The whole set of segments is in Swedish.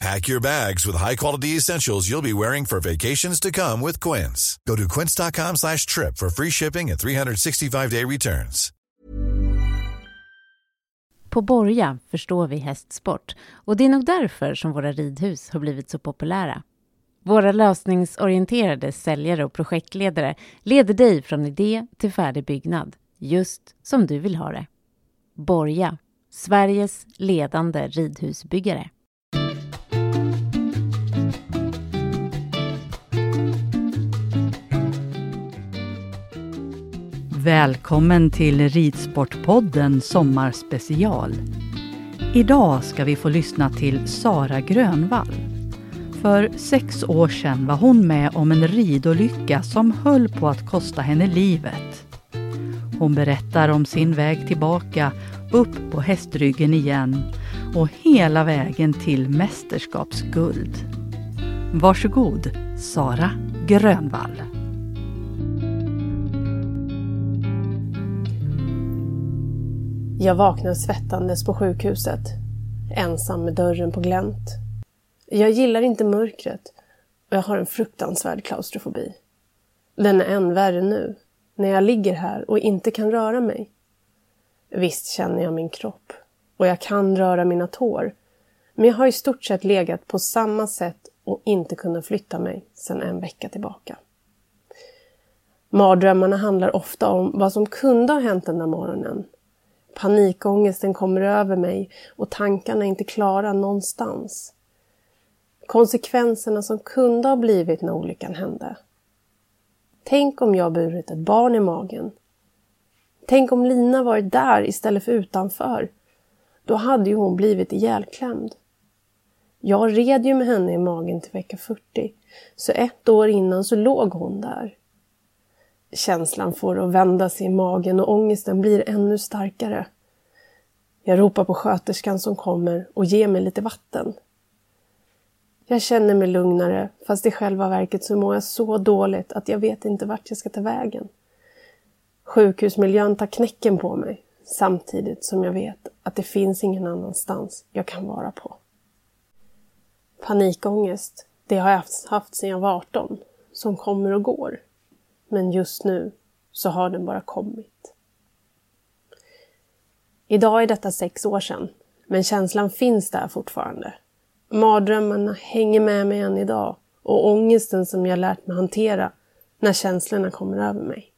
Pack your bags with high-quality essentials you'll be wearing for vacations to come with Quince. Go to quince.com slash trip for free shipping and 365-day returns. På Borga förstår vi hästsport och det är nog därför som våra ridhus har blivit så populära. Våra lösningsorienterade säljare och projektledare leder dig från idé till färdig byggnad, just som du vill ha det. Borga, Sveriges ledande ridhusbyggare. Välkommen till Ridsportpodden Sommarspecial. Idag ska vi få lyssna till Sara Grönvall. För sex år sedan var hon med om en ridolycka som höll på att kosta henne livet. Hon berättar om sin väg tillbaka, upp på hästryggen igen och hela vägen till mästerskapsguld. Varsågod, Sara Grönvall. Jag vaknar svettandes på sjukhuset, ensam med dörren på glänt. Jag gillar inte mörkret och jag har en fruktansvärd klaustrofobi. Den är än värre nu, när jag ligger här och inte kan röra mig. Visst känner jag min kropp och jag kan röra mina tår, men jag har i stort sett legat på samma sätt och inte kunnat flytta mig sedan en vecka tillbaka. Mardrömmarna handlar ofta om vad som kunde ha hänt den där morgonen Panikångesten kommer över mig och tankarna är inte klara någonstans. Konsekvenserna som kunde ha blivit när olyckan hände. Tänk om jag burit ett barn i magen. Tänk om Lina varit där istället för utanför. Då hade ju hon blivit ihjälklämd. Jag red ju med henne i magen till vecka 40, så ett år innan så låg hon där. Känslan får att vända sig i magen och ångesten blir ännu starkare. Jag ropar på sköterskan som kommer och ger mig lite vatten. Jag känner mig lugnare, fast i själva verket så mår jag så dåligt att jag vet inte vart jag ska ta vägen. Sjukhusmiljön tar knäcken på mig, samtidigt som jag vet att det finns ingen annanstans jag kan vara på. Panikångest, det har jag haft sedan jag var 18, som kommer och går. Men just nu så har den bara kommit. Idag är detta sex år sedan, men känslan finns där fortfarande. Mardrömmarna hänger med mig än idag och ångesten som jag lärt mig hantera när känslorna kommer över mig.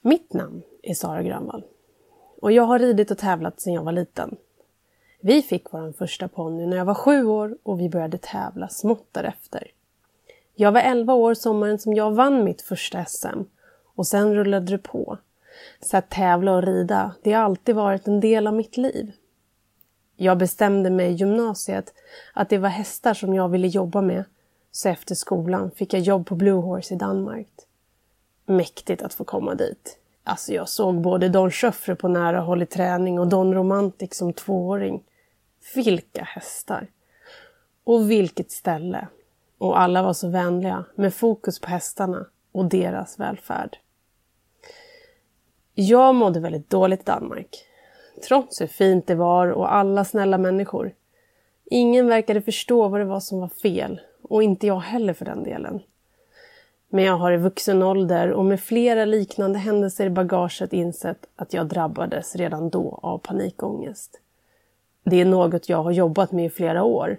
Mitt namn är Sara Grönvall och jag har ridit och tävlat sedan jag var liten. Vi fick vår första ponny när jag var sju år och vi började tävla smått därefter. Jag var 11 år sommaren som jag vann mitt första SM och sen rullade det på. Så att tävla och rida, det har alltid varit en del av mitt liv. Jag bestämde mig i gymnasiet att det var hästar som jag ville jobba med, så efter skolan fick jag jobb på Blue Horse i Danmark. Mäktigt att få komma dit. Alltså jag såg både Don Schöffre på nära håll i träning och Don Romantic som tvååring. Vilka hästar! Och vilket ställe! Och alla var så vänliga, med fokus på hästarna och deras välfärd. Jag mådde väldigt dåligt i Danmark. Trots hur fint det var och alla snälla människor. Ingen verkade förstå vad det var som var fel och inte jag heller för den delen. Men jag har i vuxen ålder och med flera liknande händelser i bagaget insett att jag drabbades redan då av panikångest. Det är något jag har jobbat med i flera år.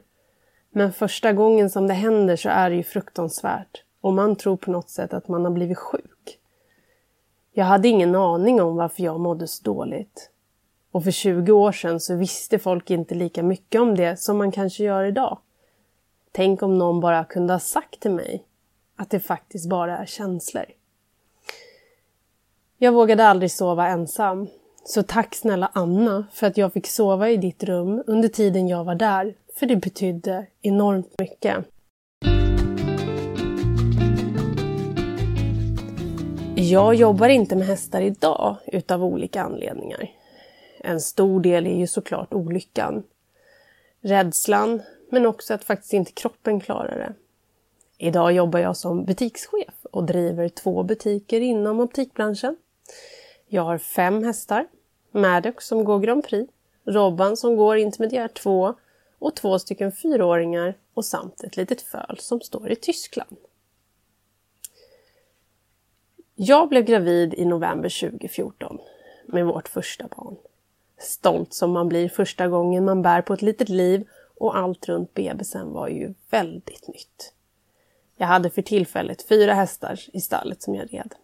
Men första gången som det händer så är det ju fruktansvärt och man tror på något sätt att man har blivit sjuk. Jag hade ingen aning om varför jag mådde så dåligt. Och för 20 år sedan så visste folk inte lika mycket om det som man kanske gör idag. Tänk om någon bara kunde ha sagt till mig att det faktiskt bara är känslor. Jag vågade aldrig sova ensam. Så tack snälla Anna för att jag fick sova i ditt rum under tiden jag var där, för det betydde enormt mycket. Jag jobbar inte med hästar idag utav olika anledningar. En stor del är ju såklart olyckan. Rädslan, men också att faktiskt inte kroppen klarar det. Idag jobbar jag som butikschef och driver två butiker inom optikbranschen. Jag har fem hästar. Maddox som går Grand Prix, Robban som går intermediär 2 och två stycken fyraåringar och samt ett litet föl som står i Tyskland. Jag blev gravid i november 2014 med vårt första barn. Stolt som man blir första gången man bär på ett litet liv och allt runt bebisen var ju väldigt nytt. Jag hade för tillfället fyra hästar i stallet som jag red.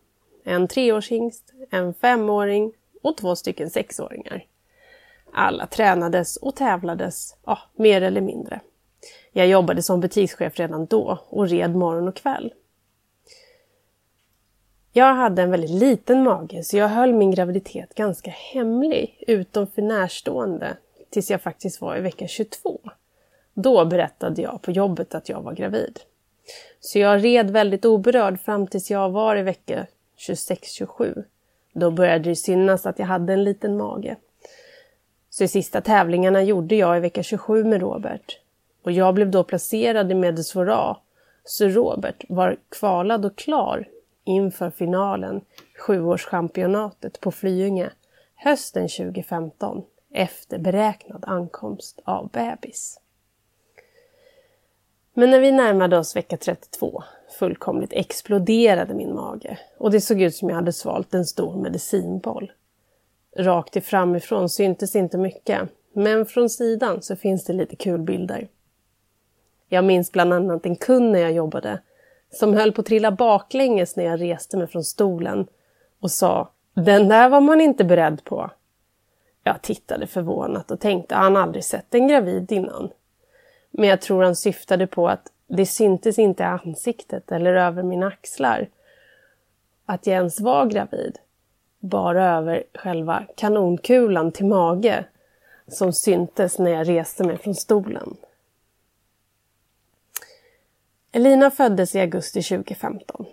En treårshingst, en femåring och två stycken sexåringar. Alla tränades och tävlades, ja, mer eller mindre. Jag jobbade som butikschef redan då och red morgon och kväll. Jag hade en väldigt liten mage så jag höll min graviditet ganska hemlig utom för närstående tills jag faktiskt var i vecka 22. Då berättade jag på jobbet att jag var gravid. Så jag red väldigt oberörd fram tills jag var i vecka 26-27. Då började det synas att jag hade en liten mage. Så de sista tävlingarna gjorde jag i vecka 27 med Robert. Och jag blev då placerad i Medesvora. Så Robert var kvalad och klar inför finalen, sjuårschampionatet på Flyinge, hösten 2015 efter beräknad ankomst av bebis. Men när vi närmade oss vecka 32 fullkomligt exploderade min mage och det såg ut som jag hade svalt en stor medicinboll. Rakt framifrån syntes inte mycket, men från sidan så finns det lite kul bilder. Jag minns bland annat en kund när jag jobbade som höll på att trilla baklänges när jag reste mig från stolen och sa ”Den där var man inte beredd på”. Jag tittade förvånat och tänkte han aldrig sett en gravid innan. Men jag tror han syftade på att det syntes inte i ansiktet eller över mina axlar att jag ens var gravid. Bara över själva kanonkulan till mage som syntes när jag reste mig från stolen. Elina föddes i augusti 2015.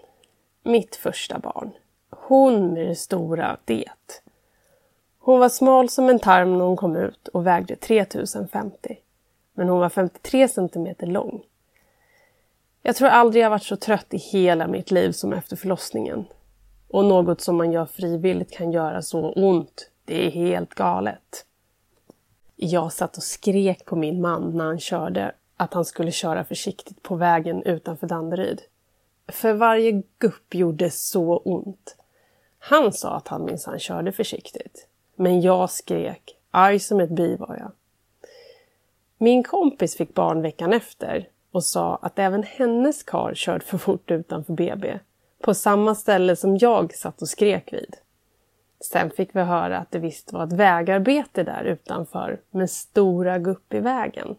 Mitt första barn. Hon med det stora det. Hon var smal som en tarm när hon kom ut och vägde 3050 men hon var 53 centimeter lång. Jag tror aldrig jag varit så trött i hela mitt liv som efter förlossningen. Och något som man gör frivilligt kan göra så ont. Det är helt galet. Jag satt och skrek på min man när han körde att han skulle köra försiktigt på vägen utanför Danderyd. För varje gupp gjorde så ont. Han sa att han minsann körde försiktigt. Men jag skrek, arg som ett bi var jag. Min kompis fick barn veckan efter och sa att även hennes kar kört för fort utanför BB. På samma ställe som jag satt och skrek vid. Sen fick vi höra att det visst var ett vägarbete där utanför med stora gupp i vägen.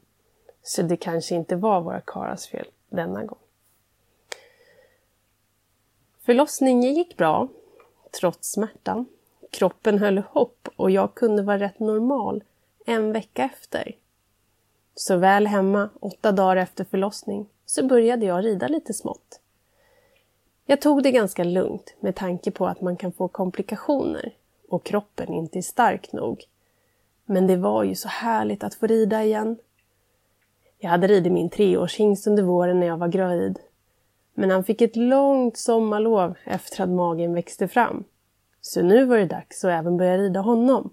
Så det kanske inte var våra karars fel denna gång. Förlossningen gick bra, trots smärtan. Kroppen höll hopp och jag kunde vara rätt normal en vecka efter. Så väl hemma, åtta dagar efter förlossning, så började jag rida lite smått. Jag tog det ganska lugnt med tanke på att man kan få komplikationer och kroppen inte är stark nog. Men det var ju så härligt att få rida igen. Jag hade ridit min treårshingst under våren när jag var gravid. Men han fick ett långt sommarlov efter att magen växte fram. Så nu var det dags att även börja rida honom.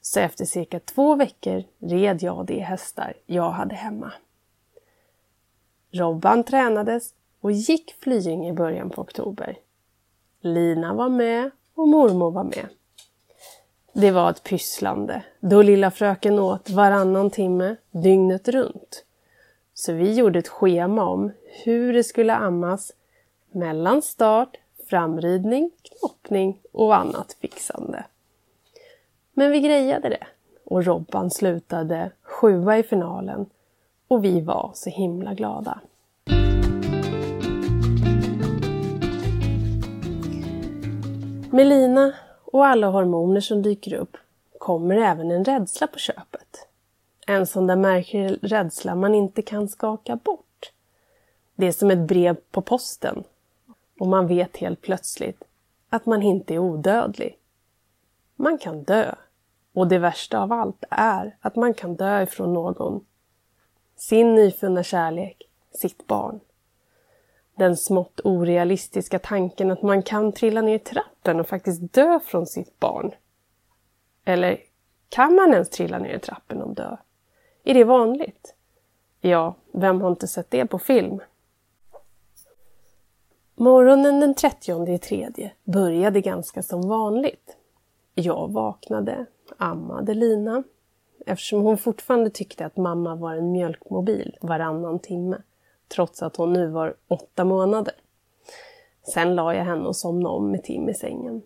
Så efter cirka två veckor red jag de hästar jag hade hemma. Robban tränades och gick flying i början på oktober. Lina var med och mormor var med. Det var ett pysslande då lilla fröken åt varannan timme dygnet runt. Så vi gjorde ett schema om hur det skulle ammas mellan start, framridning, knoppning och annat fixande. Men vi grejade det och Robban slutade sjua i finalen och vi var så himla glada. Melina och alla hormoner som dyker upp kommer även en rädsla på köpet. En sån där märklig rädsla man inte kan skaka bort. Det är som ett brev på posten och man vet helt plötsligt att man inte är odödlig. Man kan dö. Och det värsta av allt är att man kan dö ifrån någon. Sin nyfunna kärlek, sitt barn. Den smått orealistiska tanken att man kan trilla ner i trappen och faktiskt dö från sitt barn. Eller kan man ens trilla ner i trappen och dö? Är det vanligt? Ja, vem har inte sett det på film? Morgonen den 30 tredje började ganska som vanligt. Jag vaknade, ammade Lina eftersom hon fortfarande tyckte att mamma var en mjölkmobil varannan timme trots att hon nu var åtta månader. Sen la jag henne och somnade om med Tim i sängen.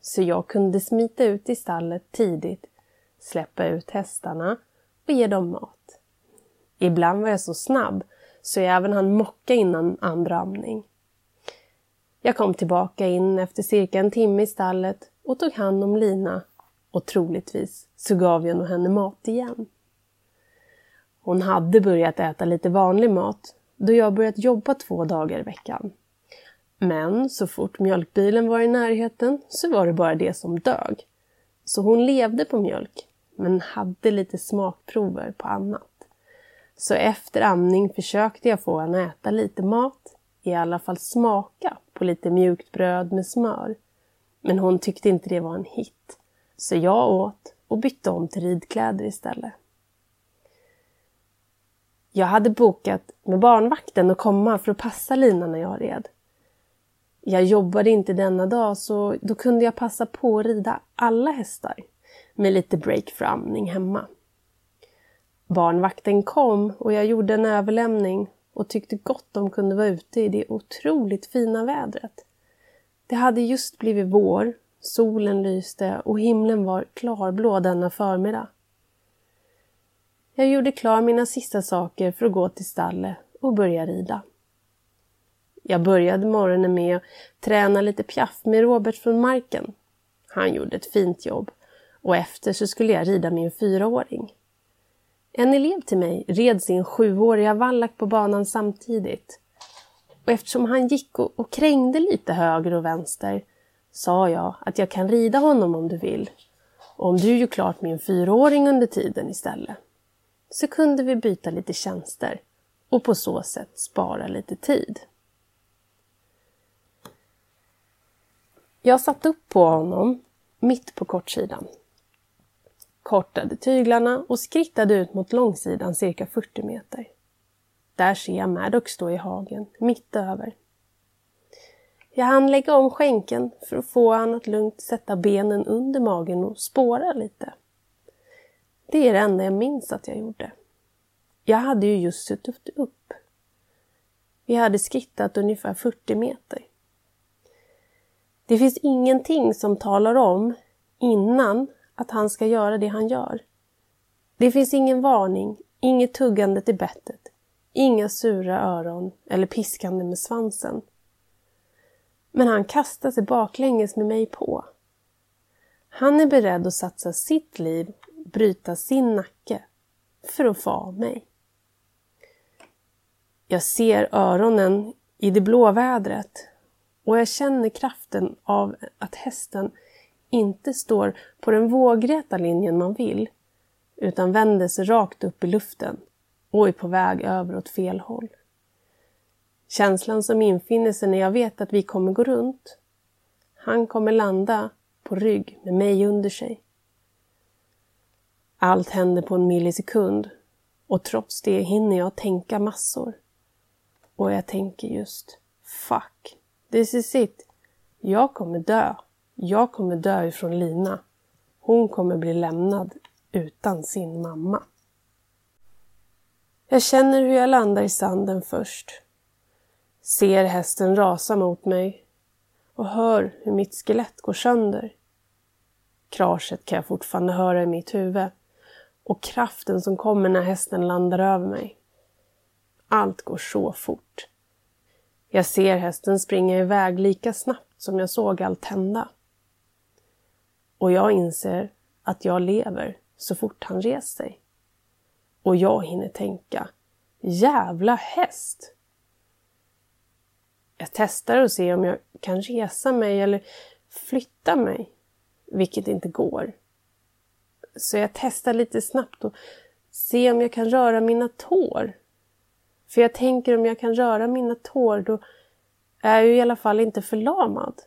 Så jag kunde smita ut i stallet tidigt, släppa ut hästarna och ge dem mat. Ibland var jag så snabb så jag även hann mocka innan andra amning. Jag kom tillbaka in efter cirka en timme i stallet och tog hand om Lina och troligtvis så gav jag nog henne mat igen. Hon hade börjat äta lite vanlig mat då jag börjat jobba två dagar i veckan. Men så fort mjölkbilen var i närheten så var det bara det som dög. Så hon levde på mjölk, men hade lite smakprover på annat. Så efter amning försökte jag få henne äta lite mat, i alla fall smaka på lite mjukt bröd med smör. Men hon tyckte inte det var en hit. Så jag åt och bytte om till ridkläder istället. Jag hade bokat med barnvakten att komma för att passa Lina när jag red. Jag jobbade inte denna dag så då kunde jag passa på att rida alla hästar med lite break för amning hemma. Barnvakten kom och jag gjorde en överlämning och tyckte gott de kunde vara ute i det otroligt fina vädret. Det hade just blivit vår, solen lyste och himlen var klarblå denna förmiddag. Jag gjorde klar mina sista saker för att gå till stallet och börja rida. Jag började morgonen med att träna lite piaff med Robert från marken. Han gjorde ett fint jobb och efter så skulle jag rida min fyraåring. En elev till mig red sin sjuåriga vallack på banan samtidigt. Och eftersom han gick och, och krängde lite höger och vänster sa jag att jag kan rida honom om du vill. Och om du gör klart min fyraåring under tiden istället så kunde vi byta lite tjänster och på så sätt spara lite tid. Jag satt upp på honom mitt på kortsidan. Kortade tyglarna och skrittade ut mot långsidan cirka 40 meter. Där ser jag Maddox stå i hagen, mitt över. Jag hann lägga om skänken för att få honom att lugnt sätta benen under magen och spåra lite. Det är det enda jag minns att jag gjorde. Jag hade ju just suttit upp. Vi hade skrittat ungefär 40 meter. Det finns ingenting som talar om innan att han ska göra det han gör. Det finns ingen varning, inget tuggande till bettet, inga sura öron eller piskande med svansen. Men han kastar sig baklänges med mig på. Han är beredd att satsa sitt liv bryta sin nacke för att få av mig. Jag ser öronen i det blå vädret och jag känner kraften av att hästen inte står på den vågräta linjen man vill utan vänder sig rakt upp i luften och är på väg över åt fel håll. Känslan som infinner sig när jag vet att vi kommer gå runt Han kommer landa på rygg med mig under sig. Allt händer på en millisekund och trots det hinner jag tänka massor. Och jag tänker just Fuck, this is it. Jag kommer dö. Jag kommer dö ifrån Lina. Hon kommer bli lämnad utan sin mamma. Jag känner hur jag landar i sanden först. Ser hästen rasa mot mig och hör hur mitt skelett går sönder. Kraset kan jag fortfarande höra i mitt huvud och kraften som kommer när hästen landar över mig. Allt går så fort. Jag ser hästen springa iväg lika snabbt som jag såg allt hända. Och jag inser att jag lever så fort han reser sig. Och jag hinner tänka, jävla häst! Jag testar att se om jag kan resa mig eller flytta mig, vilket inte går. Så jag testar lite snabbt och ser om jag kan röra mina tår. För jag tänker om jag kan röra mina tår då är jag ju i alla fall inte förlamad.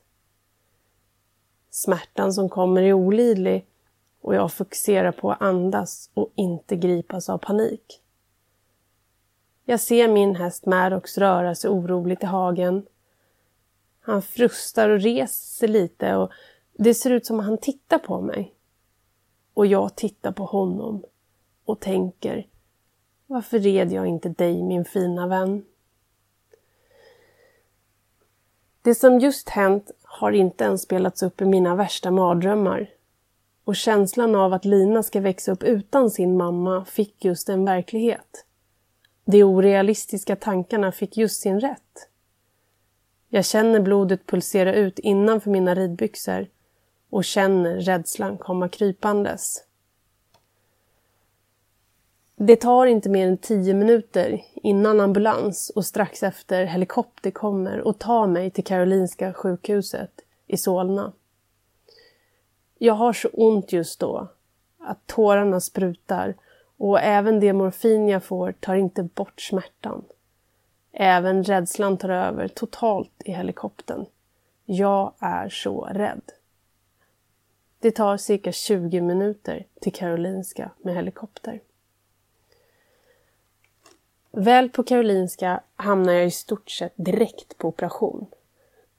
Smärtan som kommer är olidlig och jag fokuserar på att andas och inte gripas av panik. Jag ser min häst Maddox röra sig oroligt i hagen. Han frustar och reser sig lite och det ser ut som att han tittar på mig. Och jag tittar på honom och tänker varför red jag inte dig min fina vän? Det som just hänt har inte ens spelats upp i mina värsta mardrömmar. Och känslan av att Lina ska växa upp utan sin mamma fick just en verklighet. De orealistiska tankarna fick just sin rätt. Jag känner blodet pulsera ut innanför mina ridbyxor och känner rädslan komma krypandes. Det tar inte mer än tio minuter innan ambulans och strax efter helikopter kommer och tar mig till Karolinska sjukhuset i Solna. Jag har så ont just då att tårarna sprutar och även det morfin jag får tar inte bort smärtan. Även rädslan tar över totalt i helikoptern. Jag är så rädd. Det tar cirka 20 minuter till Karolinska med helikopter. Väl på Karolinska hamnar jag i stort sett direkt på operation.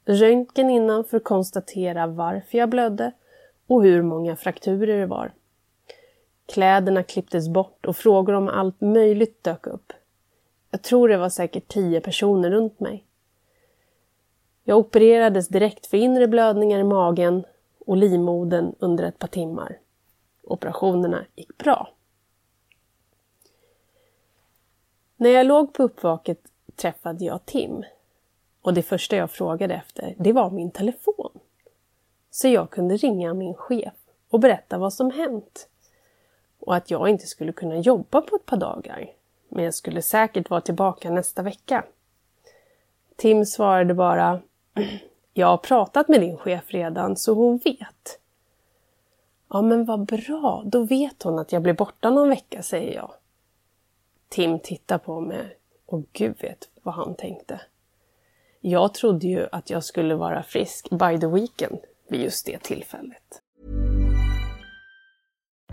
Röntgen innan för att konstatera varför jag blödde och hur många frakturer det var. Kläderna klipptes bort och frågor om allt möjligt dök upp. Jag tror det var säkert tio personer runt mig. Jag opererades direkt för inre blödningar i magen och livmodern under ett par timmar. Operationerna gick bra. När jag låg på uppvaket träffade jag Tim. Och det första jag frågade efter, det var min telefon. Så jag kunde ringa min chef och berätta vad som hänt. Och att jag inte skulle kunna jobba på ett par dagar. Men jag skulle säkert vara tillbaka nästa vecka. Tim svarade bara Jag har pratat med din chef redan, så hon vet. Ja, men vad bra. Då vet hon att jag blir borta någon vecka, säger jag. Tim tittar på mig och gud vet vad han tänkte. Jag trodde ju att jag skulle vara frisk by the weekend vid just det tillfället.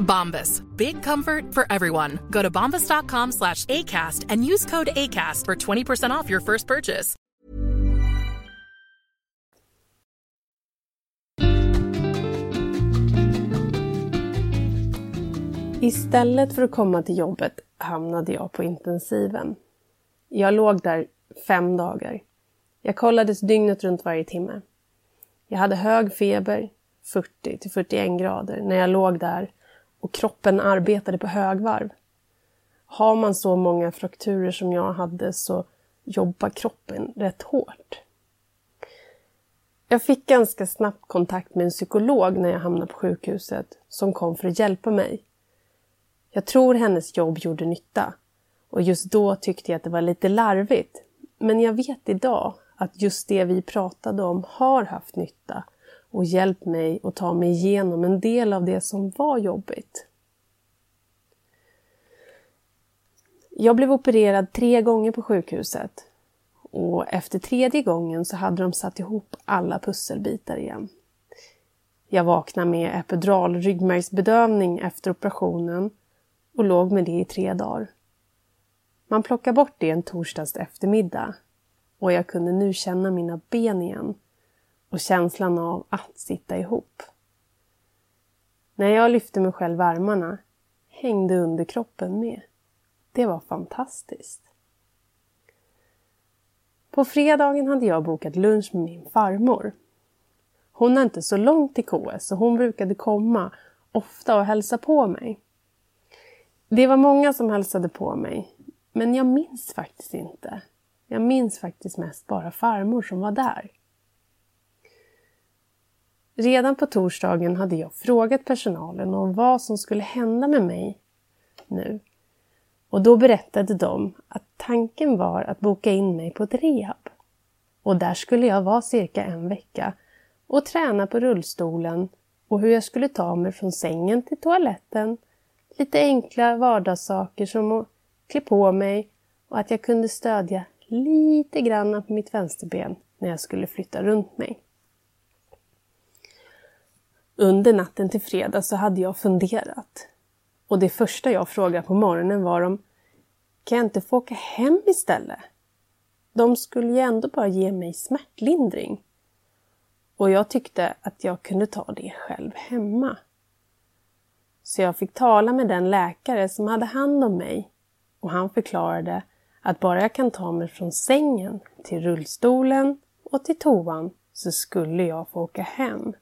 Bombas. Big comfort for everyone. Go to bombas.com slash ACAST and use code ACAST for 20% off your first purchase. Istället för att komma till jobbet hamnade jag på intensiven. Jag låg där fem dagar. Jag kollades dygnet runt varje timme. Jag hade hög feber, 40 till 41 grader, när jag låg där och kroppen arbetade på högvarv. Har man så många frakturer som jag hade så jobbar kroppen rätt hårt. Jag fick ganska snabbt kontakt med en psykolog när jag hamnade på sjukhuset som kom för att hjälpa mig. Jag tror hennes jobb gjorde nytta och just då tyckte jag att det var lite larvigt. Men jag vet idag att just det vi pratade om har haft nytta och hjälpt mig att ta mig igenom en del av det som var jobbigt. Jag blev opererad tre gånger på sjukhuset och efter tredje gången så hade de satt ihop alla pusselbitar igen. Jag vaknade med epidural ryggmärgsbedövning efter operationen och låg med det i tre dagar. Man plockade bort det en torsdags eftermiddag och jag kunde nu känna mina ben igen och känslan av att sitta ihop. När jag lyfte mig själv i armarna hängde underkroppen med. Det var fantastiskt. På fredagen hade jag bokat lunch med min farmor. Hon är inte så långt till KS och hon brukade komma ofta och hälsa på mig. Det var många som hälsade på mig, men jag minns faktiskt inte. Jag minns faktiskt mest bara farmor som var där. Redan på torsdagen hade jag frågat personalen om vad som skulle hända med mig nu. Och då berättade de att tanken var att boka in mig på ett rehab. Och där skulle jag vara cirka en vecka och träna på rullstolen och hur jag skulle ta mig från sängen till toaletten. Lite enkla vardagssaker som att klä på mig och att jag kunde stödja lite grann på mitt vänsterben när jag skulle flytta runt mig. Under natten till fredag så hade jag funderat. Och det första jag frågade på morgonen var om kan jag inte få åka hem istället? De skulle ju ändå bara ge mig smärtlindring. Och jag tyckte att jag kunde ta det själv hemma. Så jag fick tala med den läkare som hade hand om mig och han förklarade att bara jag kan ta mig från sängen till rullstolen och till toan så skulle jag få åka hem.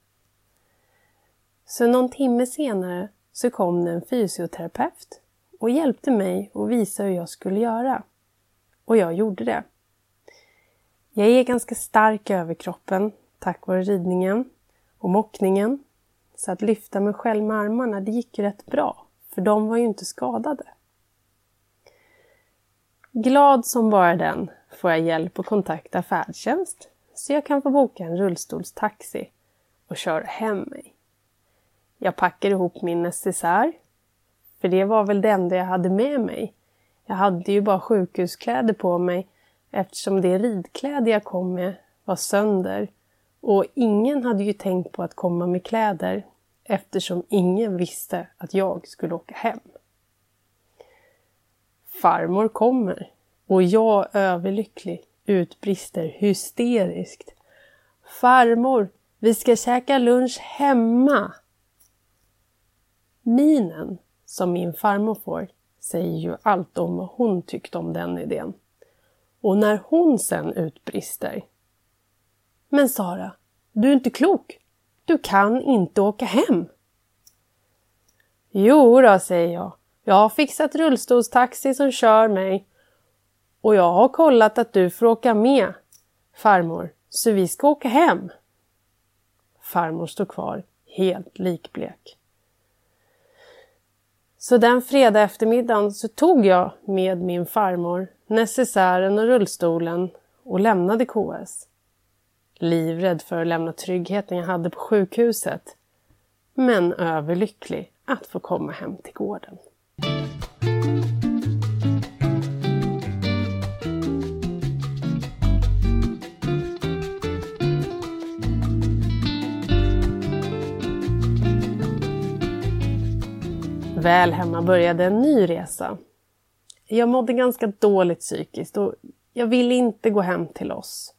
Så någon timme senare så kom det en fysioterapeut och hjälpte mig och visade hur jag skulle göra. Och jag gjorde det. Jag är ganska stark i överkroppen tack vare ridningen och mockningen. Så att lyfta mig själv med armarna, det gick ju rätt bra. För de var ju inte skadade. Glad som bara den får jag hjälp att kontakta färdtjänst så jag kan få boka en rullstolstaxi och köra hem mig. Jag packar ihop min necessär, för det var väl det enda jag hade med mig. Jag hade ju bara sjukhuskläder på mig, eftersom det ridkläder jag kom med var sönder och ingen hade ju tänkt på att komma med kläder eftersom ingen visste att jag skulle åka hem. Farmor kommer och jag överlycklig utbrister hysteriskt. Farmor, vi ska käka lunch hemma! Minen som min farmor får säger ju allt om vad hon tyckte om den idén. Och när hon sen utbrister. Men Sara, du är inte klok. Du kan inte åka hem. Jo då, säger jag. Jag har fixat rullstolstaxi som kör mig. Och jag har kollat att du får åka med, farmor, så vi ska åka hem. Farmor står kvar, helt likblek. Så den fredag eftermiddagen så tog jag med min farmor necessären och rullstolen och lämnade KS. Livrädd för att lämna tryggheten jag hade på sjukhuset. Men överlycklig att få komma hem till gården. Väl hemma började en ny resa. Jag mådde ganska dåligt psykiskt och jag ville inte gå hem till oss.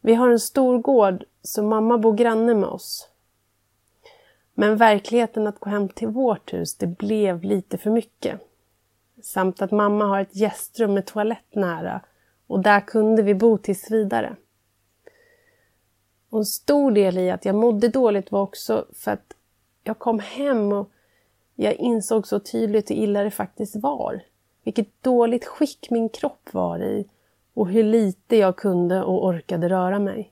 Vi har en stor gård så mamma bor granne med oss. Men verkligheten att gå hem till vårt hus, det blev lite för mycket. Samt att mamma har ett gästrum med toalett nära och där kunde vi bo tills vidare. Och en stor del i att jag mådde dåligt var också för att jag kom hem och jag insåg så tydligt hur illa det faktiskt var. Vilket dåligt skick min kropp var i och hur lite jag kunde och orkade röra mig.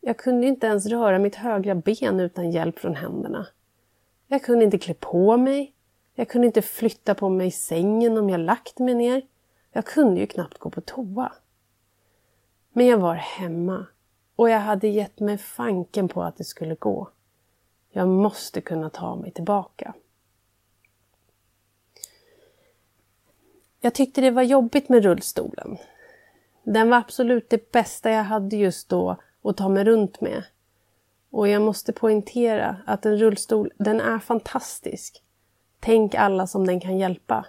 Jag kunde inte ens röra mitt högra ben utan hjälp från händerna. Jag kunde inte klä på mig. Jag kunde inte flytta på mig i sängen om jag lagt mig ner. Jag kunde ju knappt gå på toa. Men jag var hemma och jag hade gett mig fanken på att det skulle gå. Jag måste kunna ta mig tillbaka. Jag tyckte det var jobbigt med rullstolen. Den var absolut det bästa jag hade just då att ta mig runt med. Och jag måste poängtera att en rullstol, den är fantastisk. Tänk alla som den kan hjälpa.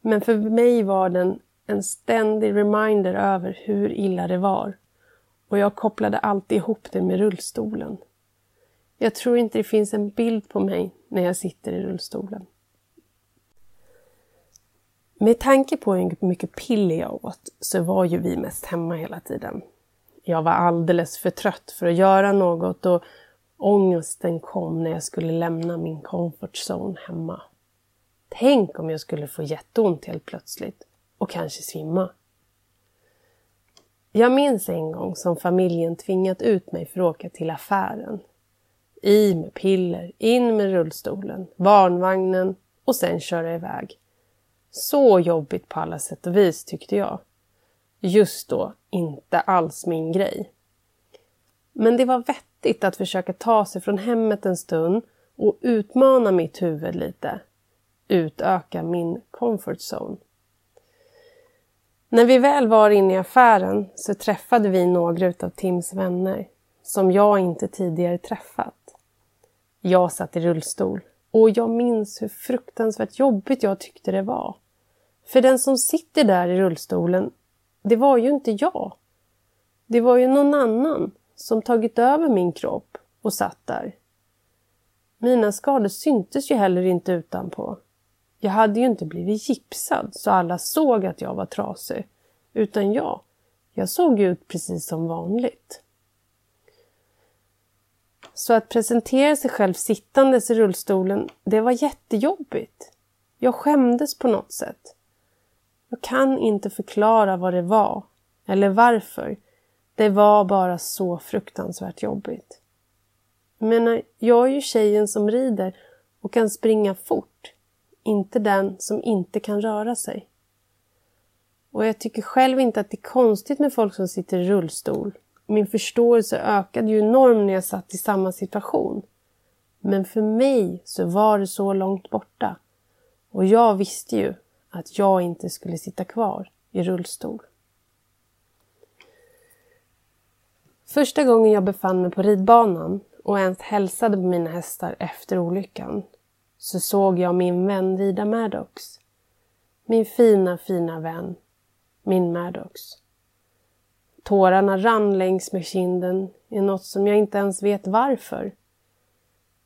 Men för mig var den en ständig reminder över hur illa det var. Och jag kopplade alltid ihop det med rullstolen. Jag tror inte det finns en bild på mig när jag sitter i rullstolen. Med tanke på hur mycket piller jag åt så var ju vi mest hemma hela tiden. Jag var alldeles för trött för att göra något och ångesten kom när jag skulle lämna min comfort zone hemma. Tänk om jag skulle få jätteont helt plötsligt och kanske svimma. Jag minns en gång som familjen tvingat ut mig för att åka till affären. I med piller, in med rullstolen, barnvagnen och sen köra iväg. Så jobbigt på alla sätt och vis tyckte jag. Just då inte alls min grej. Men det var vettigt att försöka ta sig från hemmet en stund och utmana mitt huvud lite. Utöka min comfort zone. När vi väl var inne i affären så träffade vi några av Tims vänner som jag inte tidigare träffat. Jag satt i rullstol och jag minns hur fruktansvärt jobbigt jag tyckte det var. För den som sitter där i rullstolen, det var ju inte jag. Det var ju någon annan som tagit över min kropp och satt där. Mina skador syntes ju heller inte utanpå. Jag hade ju inte blivit gipsad så alla såg att jag var trasig. Utan jag, jag såg ut precis som vanligt. Så att presentera sig själv sittandes i rullstolen, det var jättejobbigt. Jag skämdes på något sätt. Jag kan inte förklara vad det var eller varför. Det var bara så fruktansvärt jobbigt. Jag menar, eh, jag är ju tjejen som rider och kan springa fort. Inte den som inte kan röra sig. Och jag tycker själv inte att det är konstigt med folk som sitter i rullstol min förståelse ökade ju enormt när jag satt i samma situation. Men för mig så var det så långt borta. Och jag visste ju att jag inte skulle sitta kvar i rullstol. Första gången jag befann mig på ridbanan och ens hälsade på mina hästar efter olyckan så såg jag min vän rida Maddox. Min fina, fina vän, min Maddox. Tårarna rann längs med kinden i något som jag inte ens vet varför.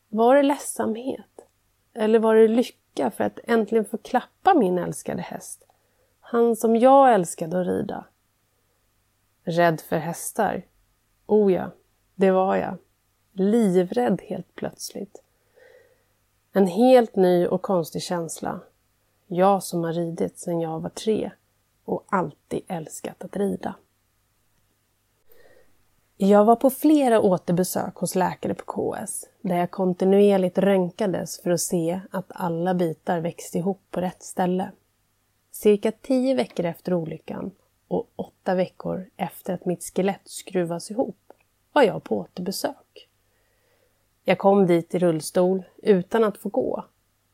Var det ledsamhet? Eller var det lycka för att äntligen få klappa min älskade häst? Han som jag älskade att rida. Rädd för hästar? Oh ja, det var jag. Livrädd helt plötsligt. En helt ny och konstig känsla. Jag som har ridit sedan jag var tre och alltid älskat att rida. Jag var på flera återbesök hos läkare på KS där jag kontinuerligt röntgades för att se att alla bitar växte ihop på rätt ställe. Cirka tio veckor efter olyckan och åtta veckor efter att mitt skelett skruvas ihop var jag på återbesök. Jag kom dit i rullstol utan att få gå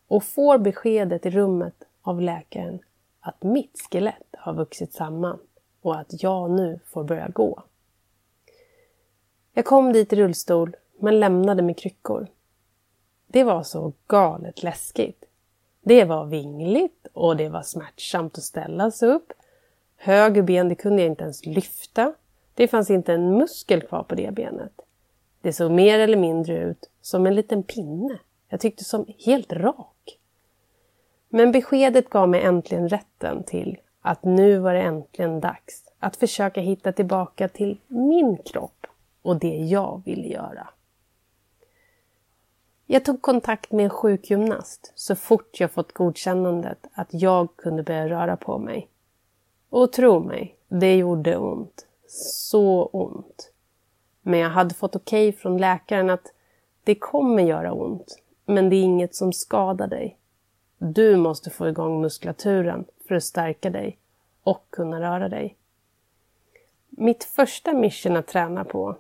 och får beskedet i rummet av läkaren att mitt skelett har vuxit samman och att jag nu får börja gå. Jag kom dit i rullstol men lämnade med kryckor. Det var så galet läskigt. Det var vingligt och det var smärtsamt att ställa sig upp. Höger ben det kunde jag inte ens lyfta. Det fanns inte en muskel kvar på det benet. Det såg mer eller mindre ut som en liten pinne. Jag tyckte som helt rak. Men beskedet gav mig äntligen rätten till att nu var det äntligen dags att försöka hitta tillbaka till min kropp och det jag ville göra. Jag tog kontakt med en sjukgymnast så fort jag fått godkännandet att jag kunde börja röra på mig. Och tro mig, det gjorde ont. Så ont. Men jag hade fått okej okay från läkaren att det kommer göra ont, men det är inget som skadar dig. Du måste få igång muskulaturen för att stärka dig och kunna röra dig. Mitt första mission att träna på,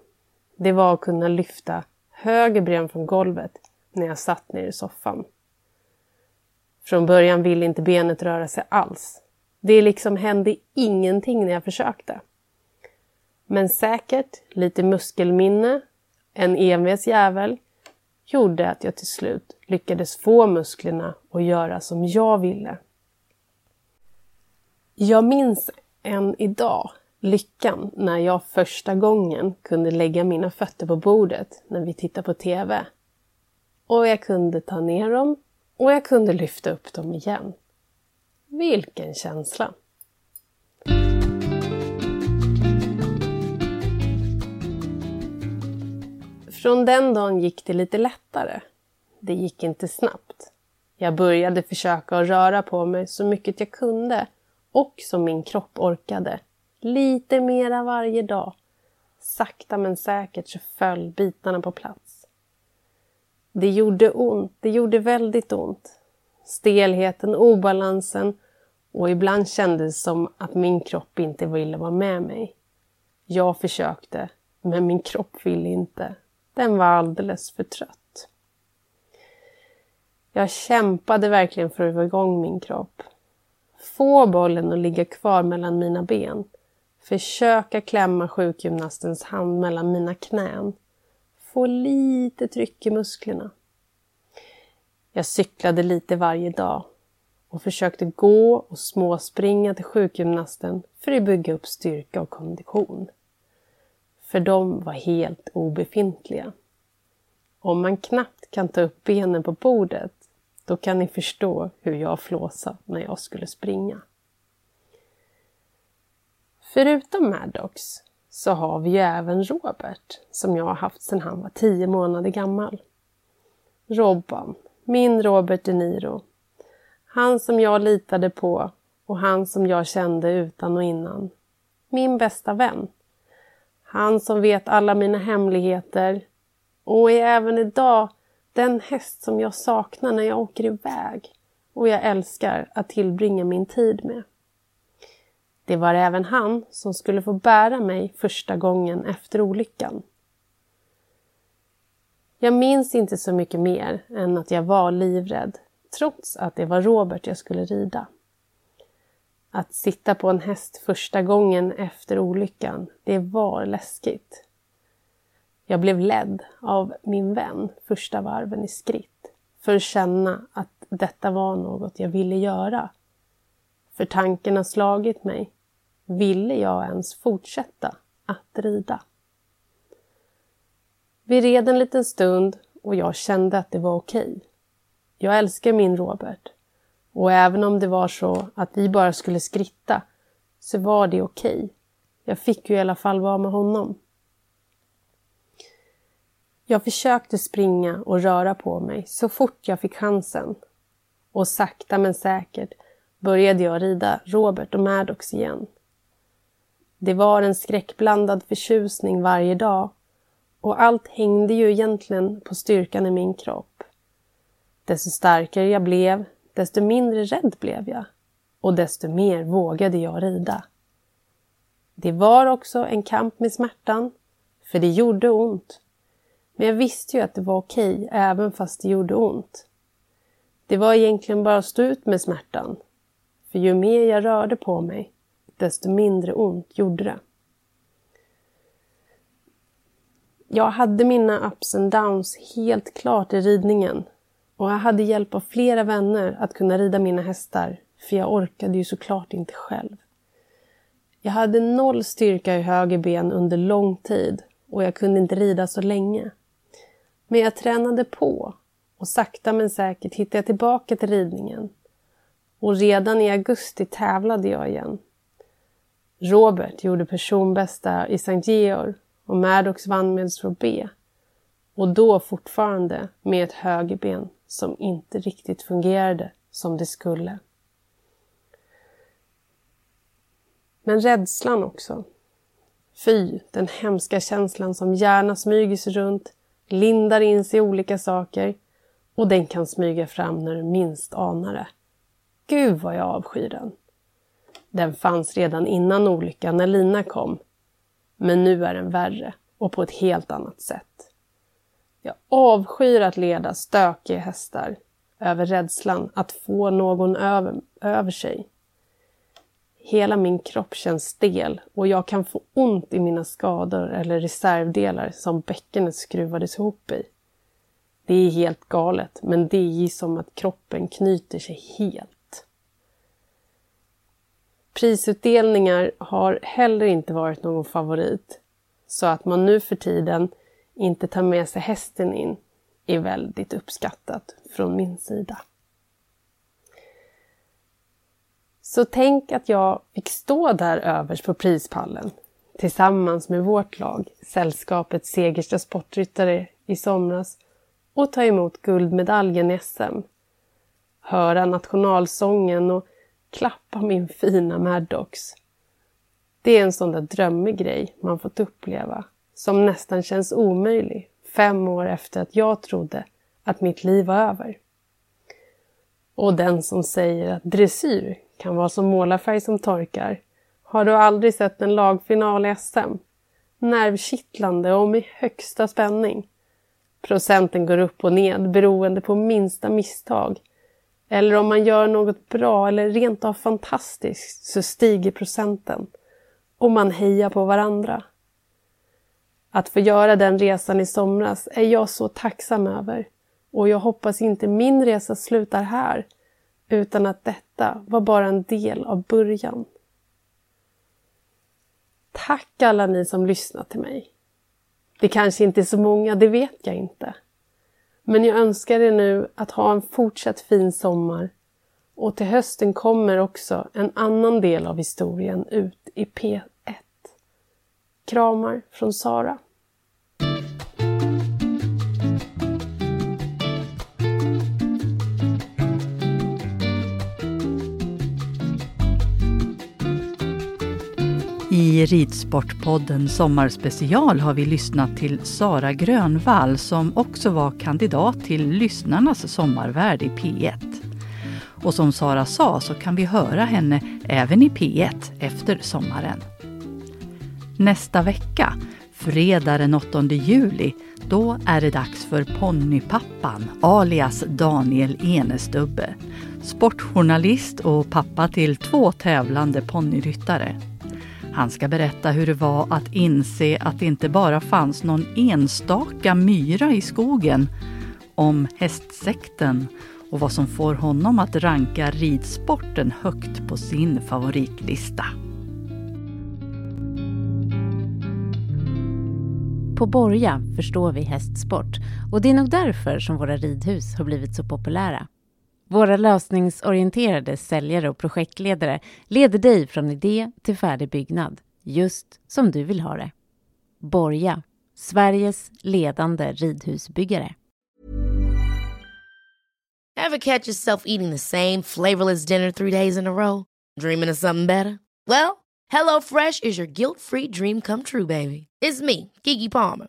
det var att kunna lyfta höger ben från golvet när jag satt ner i soffan. Från början ville inte benet röra sig alls. Det liksom hände ingenting när jag försökte. Men säkert, lite muskelminne, en envis jävel gjorde att jag till slut lyckades få musklerna att göra som jag ville. Jag minns än idag lyckan när jag första gången kunde lägga mina fötter på bordet när vi tittade på TV. Och jag kunde ta ner dem och jag kunde lyfta upp dem igen. Vilken känsla! Från den dagen gick det lite lättare. Det gick inte snabbt. Jag började försöka att röra på mig så mycket jag kunde och som min kropp orkade. Lite mera varje dag. Sakta men säkert så föll bitarna på plats. Det gjorde ont, det gjorde väldigt ont. Stelheten, obalansen och ibland kändes det som att min kropp inte ville vara med mig. Jag försökte, men min kropp ville inte. Den var alldeles för trött. Jag kämpade verkligen för att få igång min kropp. Få bollen att ligga kvar mellan mina ben. Försöka klämma sjukgymnastens hand mellan mina knän. Få lite tryck i musklerna. Jag cyklade lite varje dag och försökte gå och småspringa till sjukgymnasten för att bygga upp styrka och kondition för de var helt obefintliga. Om man knappt kan ta upp benen på bordet, då kan ni förstå hur jag flåsade när jag skulle springa. Förutom Maddox så har vi ju även Robert som jag har haft sedan han var tio månader gammal. Robban, min Robert De Niro. Han som jag litade på och han som jag kände utan och innan. Min bästa vän. Han som vet alla mina hemligheter och är även idag den häst som jag saknar när jag åker iväg och jag älskar att tillbringa min tid med. Det var även han som skulle få bära mig första gången efter olyckan. Jag minns inte så mycket mer än att jag var livrädd trots att det var Robert jag skulle rida. Att sitta på en häst första gången efter olyckan, det var läskigt. Jag blev ledd av min vän första varven i skritt för att känna att detta var något jag ville göra. För tanken har slagit mig. Ville jag ens fortsätta att rida? Vi red en liten stund och jag kände att det var okej. Jag älskar min Robert och även om det var så att vi bara skulle skritta så var det okej. Jag fick ju i alla fall vara med honom. Jag försökte springa och röra på mig så fort jag fick chansen. Och sakta men säkert började jag rida Robert och Maddox igen. Det var en skräckblandad förtjusning varje dag och allt hängde ju egentligen på styrkan i min kropp. Desto starkare jag blev, desto mindre rädd blev jag och desto mer vågade jag rida. Det var också en kamp med smärtan, för det gjorde ont. Men jag visste ju att det var okej, även fast det gjorde ont. Det var egentligen bara att stå ut med smärtan. För ju mer jag rörde på mig, desto mindre ont gjorde det. Jag hade mina ups and downs helt klart i ridningen och jag hade hjälp av flera vänner att kunna rida mina hästar, för jag orkade ju såklart inte själv. Jag hade noll styrka i höger ben under lång tid och jag kunde inte rida så länge. Men jag tränade på och sakta men säkert hittade jag tillbaka till ridningen. Och redan i augusti tävlade jag igen. Robert gjorde personbästa i Sankt Georg och Maddox vann med B. Och då fortfarande med ett högerben som inte riktigt fungerade som det skulle. Men rädslan också. Fy, den hemska känslan som gärna smyger sig runt, lindar in sig i olika saker och den kan smyga fram när du minst anar det. Gud vad jag avskyr den. Den fanns redan innan olyckan när Lina kom. Men nu är den värre och på ett helt annat sätt. Jag avskyr att leda stökiga hästar över rädslan att få någon över, över sig. Hela min kropp känns stel och jag kan få ont i mina skador eller reservdelar som bäckenet skruvades ihop i. Det är helt galet, men det är som att kroppen knyter sig helt. Prisutdelningar har heller inte varit någon favorit. Så att man nu för tiden inte tar med sig hästen in är väldigt uppskattat från min sida. Så tänk att jag fick stå där överst på prispallen tillsammans med vårt lag, sällskapet Segersta sportryttare i somras och ta emot guldmedaljen i SM. Höra nationalsången och klappa min fina Maddox. Det är en sån där drömmig grej man fått uppleva som nästan känns omöjlig fem år efter att jag trodde att mitt liv var över. Och den som säger att dressyr kan vara som målarfärg som torkar. Har du aldrig sett en lagfinal i SM? Nervkittlande och med högsta spänning. Procenten går upp och ned beroende på minsta misstag. Eller om man gör något bra eller rent av fantastiskt så stiger procenten. Och man hejar på varandra. Att få göra den resan i somras är jag så tacksam över. Och jag hoppas inte min resa slutar här utan att detta var bara en del av början. Tack alla ni som lyssnat till mig. Det kanske inte är så många, det vet jag inte. Men jag önskar er nu att ha en fortsatt fin sommar och till hösten kommer också en annan del av historien ut i P1. Kramar från Sara. I Ridsportpodden Sommarspecial har vi lyssnat till Sara Grönvall som också var kandidat till lyssnarnas sommarvärd i P1. Och som Sara sa så kan vi höra henne även i P1 efter sommaren. Nästa vecka Fredag den 8 juli, då är det dags för ponnypappan alias Daniel Enestubbe. Sportjournalist och pappa till två tävlande ponnyryttare. Han ska berätta hur det var att inse att det inte bara fanns någon enstaka myra i skogen, om hästsekten och vad som får honom att ranka ridsporten högt på sin favoritlista. På Borga förstår vi hästsport och det är nog därför som våra ridhus har blivit så populära. Våra lösningsorienterade säljare och projektledare leder dig från idé till färdig byggnad, just som du vill ha det. Borga, Sveriges ledande ridhusbyggare. Have catch yourself eating the same flavorless dinner three days in a row? Dreaming of something better? Well, hello fresh is your guilt free dream come true baby. It's me, Gigi Palmer.